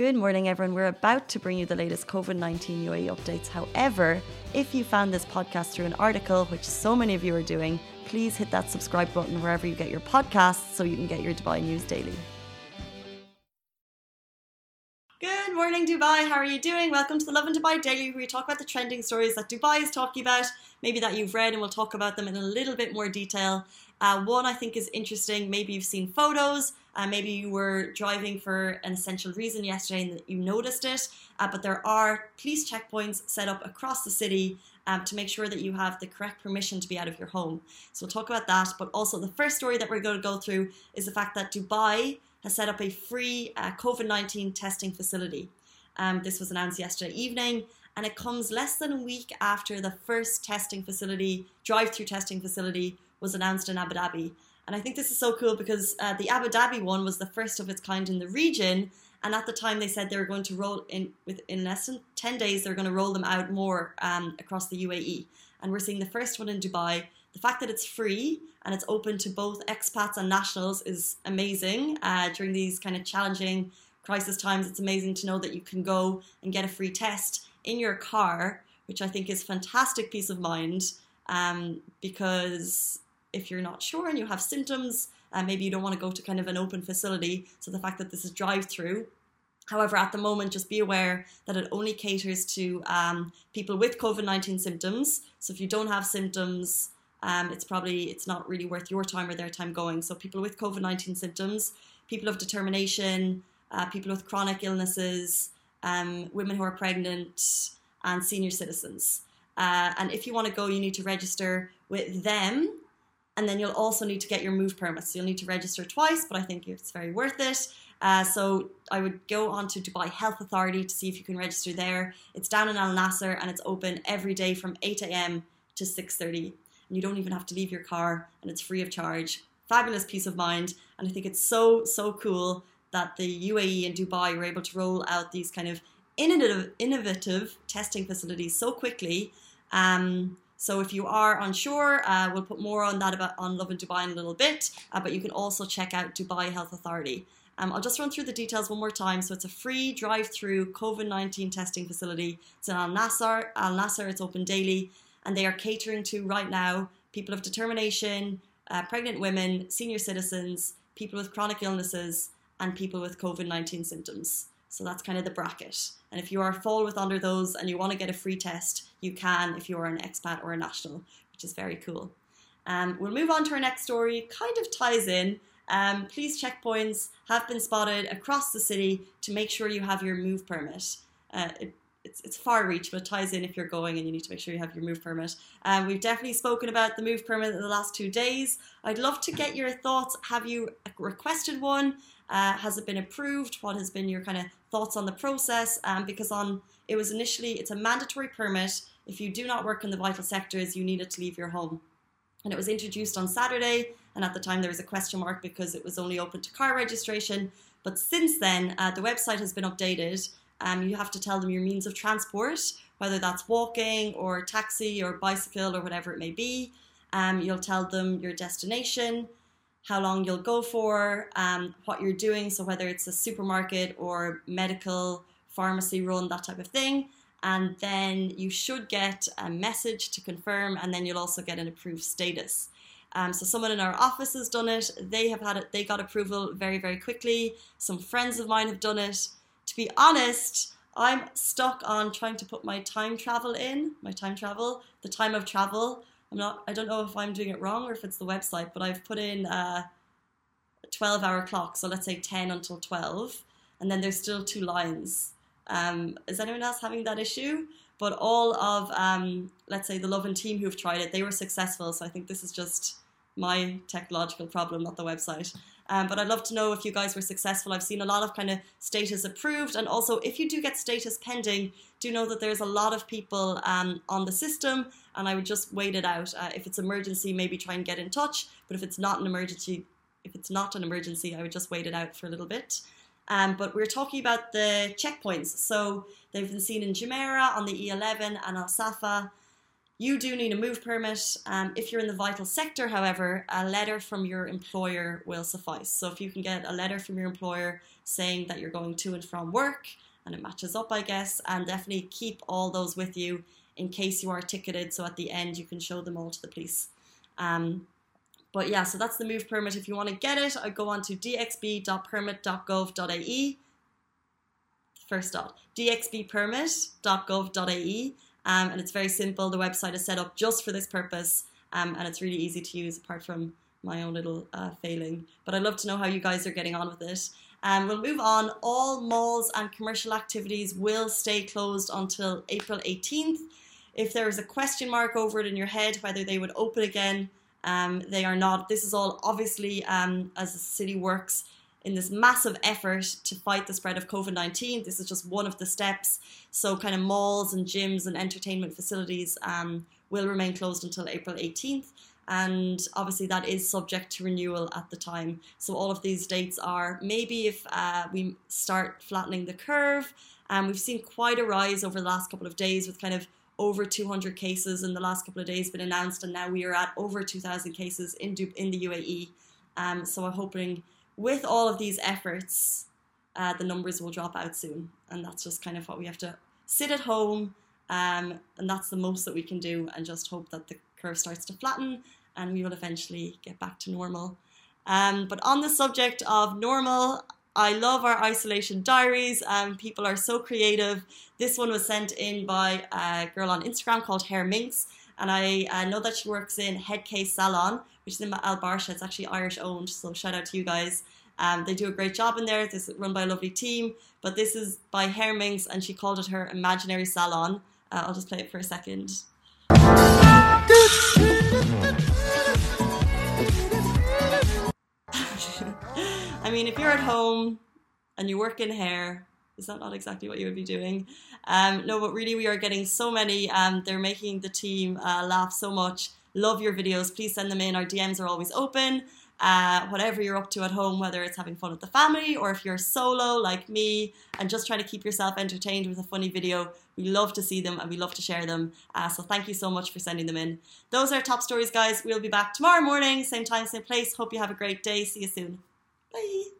Good morning, everyone. We're about to bring you the latest COVID 19 UAE updates. However, if you found this podcast through an article, which so many of you are doing, please hit that subscribe button wherever you get your podcasts so you can get your Dubai news daily. Good morning, Dubai. How are you doing? Welcome to the Lovin Dubai Daily, where we talk about the trending stories that Dubai is talking about, maybe that you've read, and we'll talk about them in a little bit more detail. Uh, one I think is interesting. Maybe you've seen photos. Uh, maybe you were driving for an essential reason yesterday and you noticed it. Uh, but there are police checkpoints set up across the city um, to make sure that you have the correct permission to be out of your home. So we'll talk about that. But also, the first story that we're going to go through is the fact that Dubai has set up a free uh, COVID 19 testing facility. Um, this was announced yesterday evening, and it comes less than a week after the first testing facility, drive through testing facility, was announced in Abu Dhabi. And I think this is so cool because uh, the Abu Dhabi one was the first of its kind in the region. And at the time, they said they were going to roll in within less than 10 days, they're going to roll them out more um, across the UAE. And we're seeing the first one in Dubai. The fact that it's free and it's open to both expats and nationals is amazing. Uh, during these kind of challenging crisis times, it's amazing to know that you can go and get a free test in your car, which I think is fantastic peace of mind um, because if you're not sure and you have symptoms, uh, maybe you don't want to go to kind of an open facility. So the fact that this is drive through. However, at the moment, just be aware that it only caters to um, people with COVID 19 symptoms. So if you don't have symptoms, um, it's probably it's not really worth your time or their time going. So people with COVID nineteen symptoms, people of determination, uh, people with chronic illnesses, um, women who are pregnant, and senior citizens. Uh, and if you want to go, you need to register with them and then you'll also need to get your move permit. So you'll need to register twice, but I think it's very worth it. Uh, so I would go on to Dubai Health Authority to see if you can register there. It's down in Al Nasser and it's open every day from 8 a.m. to 6:30. And you don't even have to leave your car, and it's free of charge. Fabulous peace of mind, and I think it's so so cool that the UAE and Dubai were able to roll out these kind of innovative innovative testing facilities so quickly. Um, so if you are unsure, uh, we'll put more on that about on Lovin Dubai in a little bit. Uh, but you can also check out Dubai Health Authority. Um, I'll just run through the details one more time. So it's a free drive-through COVID-19 testing facility. It's in Al Nasser. Al Nasser. It's open daily, and they are catering to right now people of determination, uh, pregnant women, senior citizens, people with chronic illnesses, and people with COVID-19 symptoms. So that's kind of the bracket. And if you are fall with under those and you want to get a free test, you can if you are an expat or a national, which is very cool. Um, we'll move on to our next story. Kind of ties in. Um, police checkpoints have been spotted across the city to make sure you have your move permit. Uh, it, it's, it's far reach, but it ties in if you're going and you need to make sure you have your move permit. Um, we've definitely spoken about the move permit in the last two days. I'd love to get your thoughts. Have you requested one? Uh, has it been approved? What has been your kind of thoughts on the process? Um, because on it was initially it's a mandatory permit. If you do not work in the vital sectors, you needed to leave your home. And it was introduced on Saturday, and at the time there was a question mark because it was only open to car registration. But since then, uh, the website has been updated. Um, you have to tell them your means of transport, whether that's walking or taxi or bicycle or whatever it may be. Um, you'll tell them your destination, how long you'll go for, um, what you're doing. So, whether it's a supermarket or medical, pharmacy run, that type of thing. And then you should get a message to confirm, and then you'll also get an approved status. Um, so someone in our office has done it. They have had it. They got approval very, very quickly. Some friends of mine have done it. To be honest, I'm stuck on trying to put my time travel in. My time travel, the time of travel. I'm not. I don't know if I'm doing it wrong or if it's the website, but I've put in uh, a 12 hour clock. So let's say 10 until 12, and then there's still two lines. Um, is anyone else having that issue? But all of um, let's say the Lovin team who've tried it, they were successful. So I think this is just my technological problem, not the website. Um, but I'd love to know if you guys were successful. I've seen a lot of kind of status approved, and also if you do get status pending, do know that there's a lot of people um, on the system, and I would just wait it out. Uh, if it's emergency, maybe try and get in touch. But if it's not an emergency, if it's not an emergency, I would just wait it out for a little bit. Um, but we're talking about the checkpoints. So they've been seen in Jumeirah on the E11 and Al Safa. You do need a move permit. Um, if you're in the vital sector, however, a letter from your employer will suffice. So if you can get a letter from your employer saying that you're going to and from work, and it matches up, I guess, and definitely keep all those with you in case you are ticketed. So at the end, you can show them all to the police. Um, but yeah, so that's the move permit. If you want to get it, I go on to dxb.permit.gov.ie. First dot dxbpermit.gov.ie um, and it's very simple. The website is set up just for this purpose, um, and it's really easy to use, apart from my own little uh, failing. But I'd love to know how you guys are getting on with it. Um, we'll move on. All malls and commercial activities will stay closed until April 18th. If there is a question mark over it in your head whether they would open again, um, they are not. This is all obviously um, as the city works in this massive effort to fight the spread of COVID 19. This is just one of the steps. So, kind of malls and gyms and entertainment facilities um, will remain closed until April 18th. And obviously, that is subject to renewal at the time. So, all of these dates are maybe if uh, we start flattening the curve. And um, we've seen quite a rise over the last couple of days with kind of over 200 cases in the last couple of days been announced, and now we are at over 2,000 cases in, in the UAE. Um, so, I'm hoping with all of these efforts, uh, the numbers will drop out soon. And that's just kind of what we have to sit at home. Um, and that's the most that we can do and just hope that the curve starts to flatten and we will eventually get back to normal. Um, but on the subject of normal, I love our isolation diaries. Um, people are so creative. This one was sent in by a girl on Instagram called Hair Minx, and I uh, know that she works in Head Case Salon, which is in Al Barsha. It's actually Irish owned, so shout out to you guys. Um, they do a great job in there. Is run by a lovely team, but this is by Hair Minx, and she called it her imaginary salon. Uh, I'll just play it for a second. I mean, if you're at home and you work in hair, is that not exactly what you would be doing? Um, no, but really, we are getting so many. Um, they're making the team uh, laugh so much. Love your videos. Please send them in. Our DMs are always open. Uh, whatever you're up to at home, whether it's having fun with the family or if you're solo like me and just trying to keep yourself entertained with a funny video, we love to see them and we love to share them. Uh, so thank you so much for sending them in. Those are top stories, guys. We'll be back tomorrow morning, same time, same place. Hope you have a great day. See you soon. Bye.